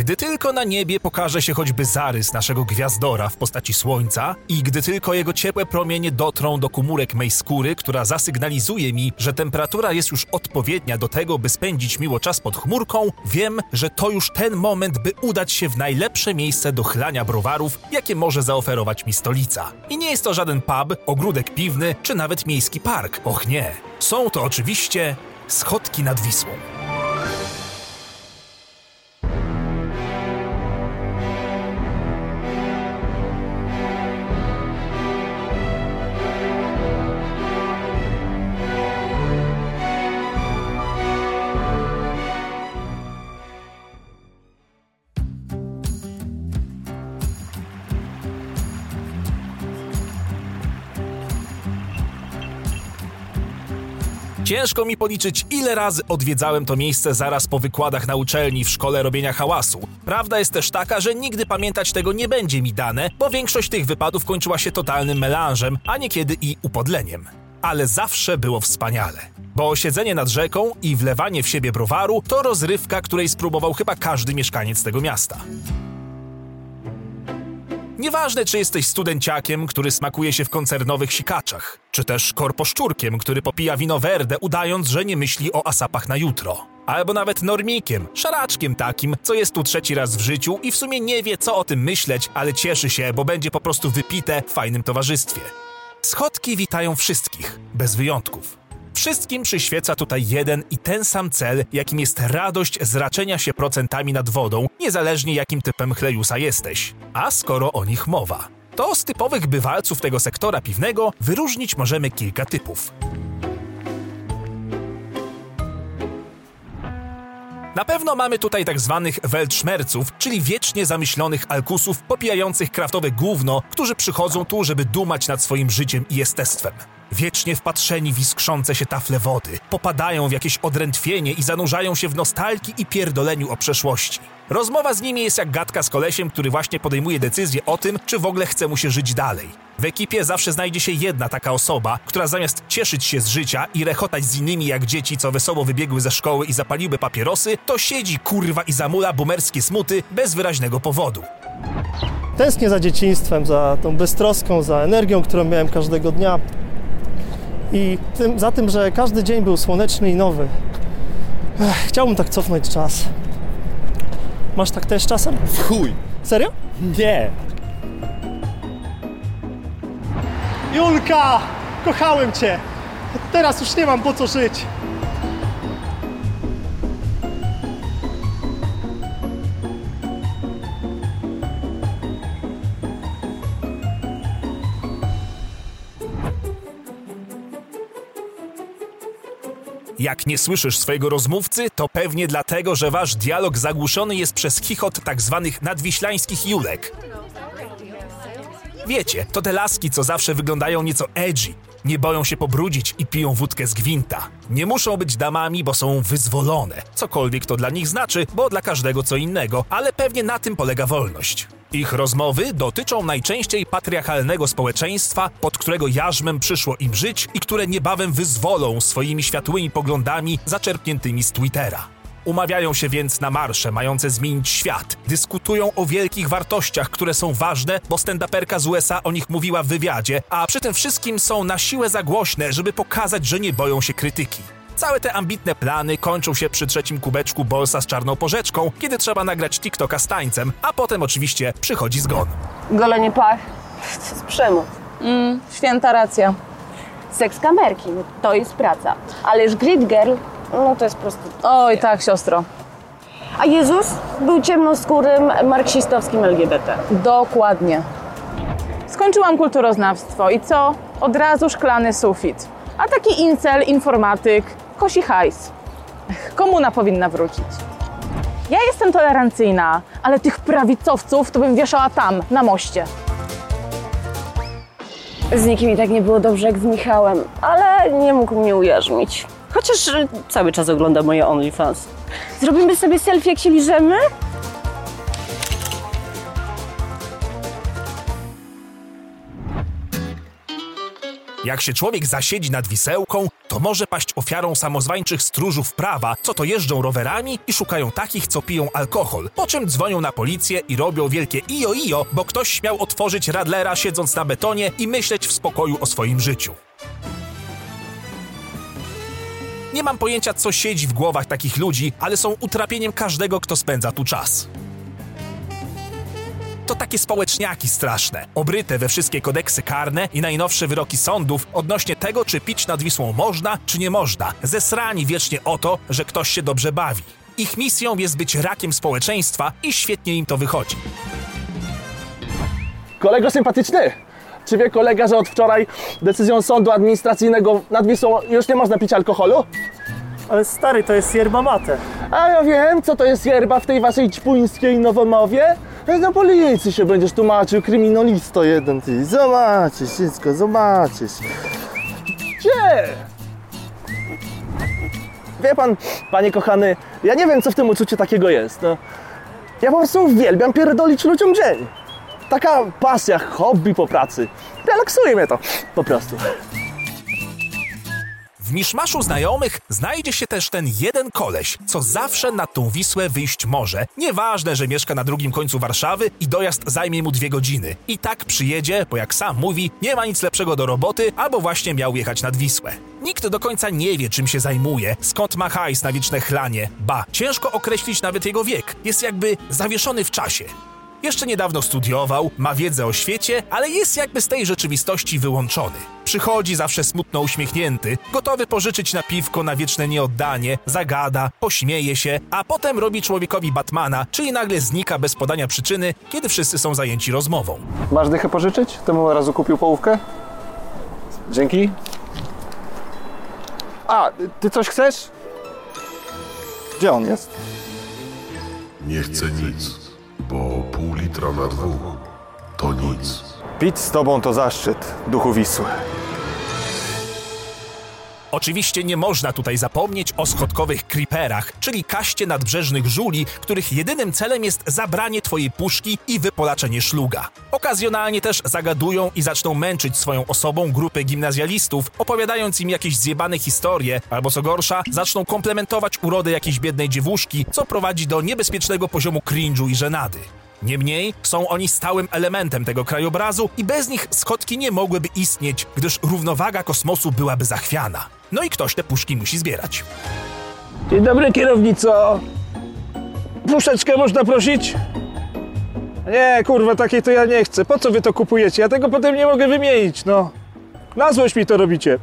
Gdy tylko na niebie pokaże się choćby zarys naszego gwiazdora w postaci słońca i gdy tylko jego ciepłe promienie dotrą do komórek mej skóry, która zasygnalizuje mi, że temperatura jest już odpowiednia do tego, by spędzić miło czas pod chmurką, wiem, że to już ten moment, by udać się w najlepsze miejsce do chlania browarów, jakie może zaoferować mi stolica. I nie jest to żaden pub, ogródek piwny czy nawet miejski park. Och nie. Są to oczywiście schodki nad Wisłą. Ciężko mi policzyć, ile razy odwiedzałem to miejsce zaraz po wykładach na uczelni w szkole robienia hałasu. Prawda jest też taka, że nigdy pamiętać tego nie będzie mi dane, bo większość tych wypadów kończyła się totalnym melanżem, a niekiedy i upodleniem. Ale zawsze było wspaniale. Bo siedzenie nad rzeką i wlewanie w siebie browaru to rozrywka, której spróbował chyba każdy mieszkaniec tego miasta. Nieważne, czy jesteś studenciakiem, który smakuje się w koncernowych sikaczach, czy też korposzczurkiem, który popija wino verde, udając, że nie myśli o asapach na jutro. Albo nawet normikiem, szaraczkiem takim, co jest tu trzeci raz w życiu i w sumie nie wie, co o tym myśleć, ale cieszy się, bo będzie po prostu wypite w fajnym towarzystwie. Schodki witają wszystkich, bez wyjątków. Wszystkim przyświeca tutaj jeden i ten sam cel, jakim jest radość z raczenia się procentami nad wodą, niezależnie jakim typem chlejusa jesteś. A skoro o nich mowa, to z typowych bywalców tego sektora piwnego wyróżnić możemy kilka typów. Na pewno mamy tutaj tak zwanych czyli wiecznie zamyślonych alkusów popijających kraftowe gówno, którzy przychodzą tu, żeby dumać nad swoim życiem i jestestwem. Wiecznie wpatrzeni w iskrzące się tafle wody, popadają w jakieś odrętwienie i zanurzają się w nostalgii i pierdoleniu o przeszłości. Rozmowa z nimi jest jak gadka z kolesiem, który właśnie podejmuje decyzję o tym, czy w ogóle chce mu się żyć dalej. W ekipie zawsze znajdzie się jedna taka osoba, która zamiast cieszyć się z życia i rechotać z innymi jak dzieci, co wesoło wybiegły ze szkoły i zapaliły papierosy, to siedzi kurwa i zamula bumerskie smuty bez wyraźnego powodu. Tęsknię za dzieciństwem, za tą beztroską, za energią, którą miałem każdego dnia. I tym, za tym, że każdy dzień był słoneczny i nowy. Ech, chciałbym tak cofnąć czas. Masz tak też czasem? W chuj! Serio? Nie! Julka! Kochałem Cię! Teraz już nie mam po co żyć. Jak nie słyszysz swojego rozmówcy, to pewnie dlatego, że wasz dialog zagłuszony jest przez chichot tak zwanych nadwiślańskich julek. Wiecie, to te laski, co zawsze wyglądają nieco edgy. Nie boją się pobrudzić i piją wódkę z gwinta. Nie muszą być damami, bo są wyzwolone. Cokolwiek to dla nich znaczy, bo dla każdego co innego, ale pewnie na tym polega wolność. Ich rozmowy dotyczą najczęściej patriarchalnego społeczeństwa, pod którego jarzmem przyszło im żyć i które niebawem wyzwolą swoimi światłymi poglądami zaczerpniętymi z Twittera. Umawiają się więc na marsze mające zmienić świat. Dyskutują o wielkich wartościach, które są ważne, bo stand-uperka z USA o nich mówiła w wywiadzie, a przy tym wszystkim są na siłę za głośne, żeby pokazać, że nie boją się krytyki. Całe te ambitne plany kończą się przy trzecim kubeczku bolsa z czarną porzeczką, kiedy trzeba nagrać TikToka z tańcem, a potem oczywiście przychodzi zgon. Golenie pach to jest przemoc. Święta racja. Seks kamerki, no to jest praca. Ale już grid girl, no to jest prostytucja. Oj, tak, siostro. A Jezus był ciemnoskórym, marksistowskim LGBT. Dokładnie. Skończyłam kulturoznawstwo i co? Od razu szklany sufit. A taki incel, informatyk, kosi hajs. Komuna powinna wrócić. Ja jestem tolerancyjna, ale tych prawicowców to bym wieszała tam, na moście. Z nikim i tak nie było dobrze jak z Michałem, ale nie mógł mnie ujarzmić. Chociaż y, cały czas ogląda moje OnlyFans. Zrobimy sobie selfie, jak się liżemy? Jak się człowiek zasiedzi nad wisełką, to może paść ofiarą samozwańczych stróżów prawa, co to jeżdżą rowerami i szukają takich, co piją alkohol, po czym dzwonią na policję i robią wielkie ijo ijo, bo ktoś śmiał otworzyć radlera siedząc na betonie i myśleć w spokoju o swoim życiu. Nie mam pojęcia, co siedzi w głowach takich ludzi, ale są utrapieniem każdego, kto spędza tu czas. To takie społeczniaki straszne, obryte we wszystkie kodeksy karne i najnowsze wyroki sądów odnośnie tego, czy pić nad Wisłą można, czy nie można. Zesrani wiecznie o to, że ktoś się dobrze bawi. Ich misją jest być rakiem społeczeństwa i świetnie im to wychodzi. Kolego sympatyczny! Czy wie kolega, że od wczoraj decyzją sądu administracyjnego nad Wisłą już nie można pić alkoholu? Ale stary, to jest yerba mate. A ja wiem, co to jest yerba w tej waszej ćpuńskiej nowomowie. Na policji się będziesz tłumaczył, kryminalisto jeden ty. Zobaczysz wszystko, zobaczysz. Gdzie? Wie pan, panie kochany, ja nie wiem, co w tym uczuciu takiego jest. No. Ja po prostu uwielbiam pierdolić ludziom dzień. Taka pasja, hobby po pracy. Relaksuje mnie to, po prostu. W miszmaszu znajomych znajdzie się też ten jeden koleś, co zawsze na tą Wisłę wyjść może. Nieważne, że mieszka na drugim końcu Warszawy i dojazd zajmie mu dwie godziny. I tak przyjedzie, bo jak sam mówi, nie ma nic lepszego do roboty, albo właśnie miał jechać nad Wisłę. Nikt do końca nie wie, czym się zajmuje, skąd ma hajs na wieczne chlanie. Ba, ciężko określić nawet jego wiek. Jest jakby zawieszony w czasie. Jeszcze niedawno studiował, ma wiedzę o świecie, ale jest jakby z tej rzeczywistości wyłączony. Przychodzi zawsze smutno uśmiechnięty, gotowy pożyczyć na piwko na wieczne nieoddanie, zagada, pośmieje się, a potem robi człowiekowi Batmana, czyli nagle znika bez podania przyczyny, kiedy wszyscy są zajęci rozmową. Masz dychę pożyczyć? Temu razu kupił połówkę? Dzięki. A, ty coś chcesz? Gdzie on jest? Nie chcę nic, bo pół litra na dwóch to nic. Pić z tobą to zaszczyt, duchu Wisły. Oczywiście nie można tutaj zapomnieć o schodkowych creeperach, czyli kaście nadbrzeżnych żuli, których jedynym celem jest zabranie twojej puszki i wypolaczenie szluga. Okazjonalnie też zagadują i zaczną męczyć swoją osobą grupę gimnazjalistów, opowiadając im jakieś zjebane historie, albo co gorsza, zaczną komplementować urodę jakiejś biednej dziewuszki, co prowadzi do niebezpiecznego poziomu cringe'u i żenady. Niemniej są oni stałym elementem tego krajobrazu i bez nich schodki nie mogłyby istnieć, gdyż równowaga kosmosu byłaby zachwiana. No i ktoś te puszki musi zbierać. Dzień dobry, kierownico. Puszeczkę można prosić? Nie, kurwa, takiej to ja nie chcę. Po co wy to kupujecie? Ja tego potem nie mogę wymienić, no. Na złość mi to robicie.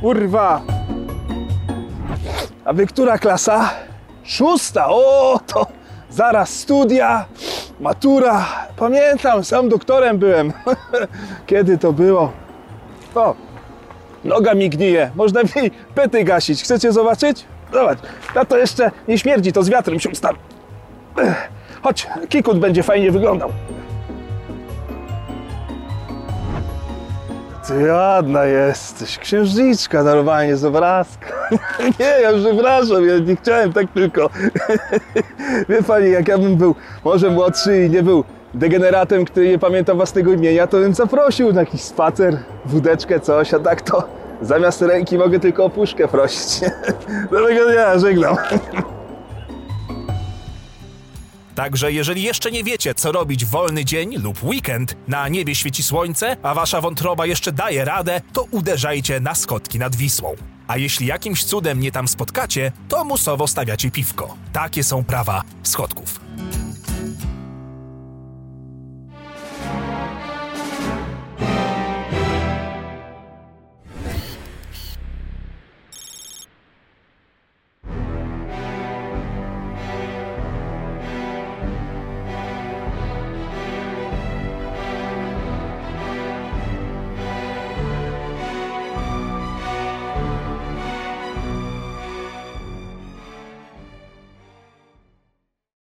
Kurwa. A wy która klasa? Szósta, o, to zaraz studia, matura. Pamiętam, sam doktorem byłem. Kiedy to było? O, Noga mi gnije. Można mi pety gasić. Chcecie zobaczyć? Zobacz. Na to jeszcze nie śmierdzi, to z wiatrem się ustawi. Chodź, kikut będzie fajnie wyglądał. Ty ładna jesteś. Księżniczka normalnie z obrazka. Nie, ja przepraszam, ja nie chciałem tak tylko. Wie pani, jak ja bym był może młodszy i nie był degeneratem, który nie pamięta własnego imienia, to bym zaprosił na jakiś spacer, wódeczkę, coś, a tak to zamiast ręki mogę tylko o puszkę prosić. Dobrego dnia, żegnam. Także jeżeli jeszcze nie wiecie, co robić w wolny dzień lub weekend, na niebie świeci słońce, a wasza wątroba jeszcze daje radę, to uderzajcie na schodki nad Wisłą. A jeśli jakimś cudem nie tam spotkacie, to musowo stawiacie piwko. Takie są prawa schodków.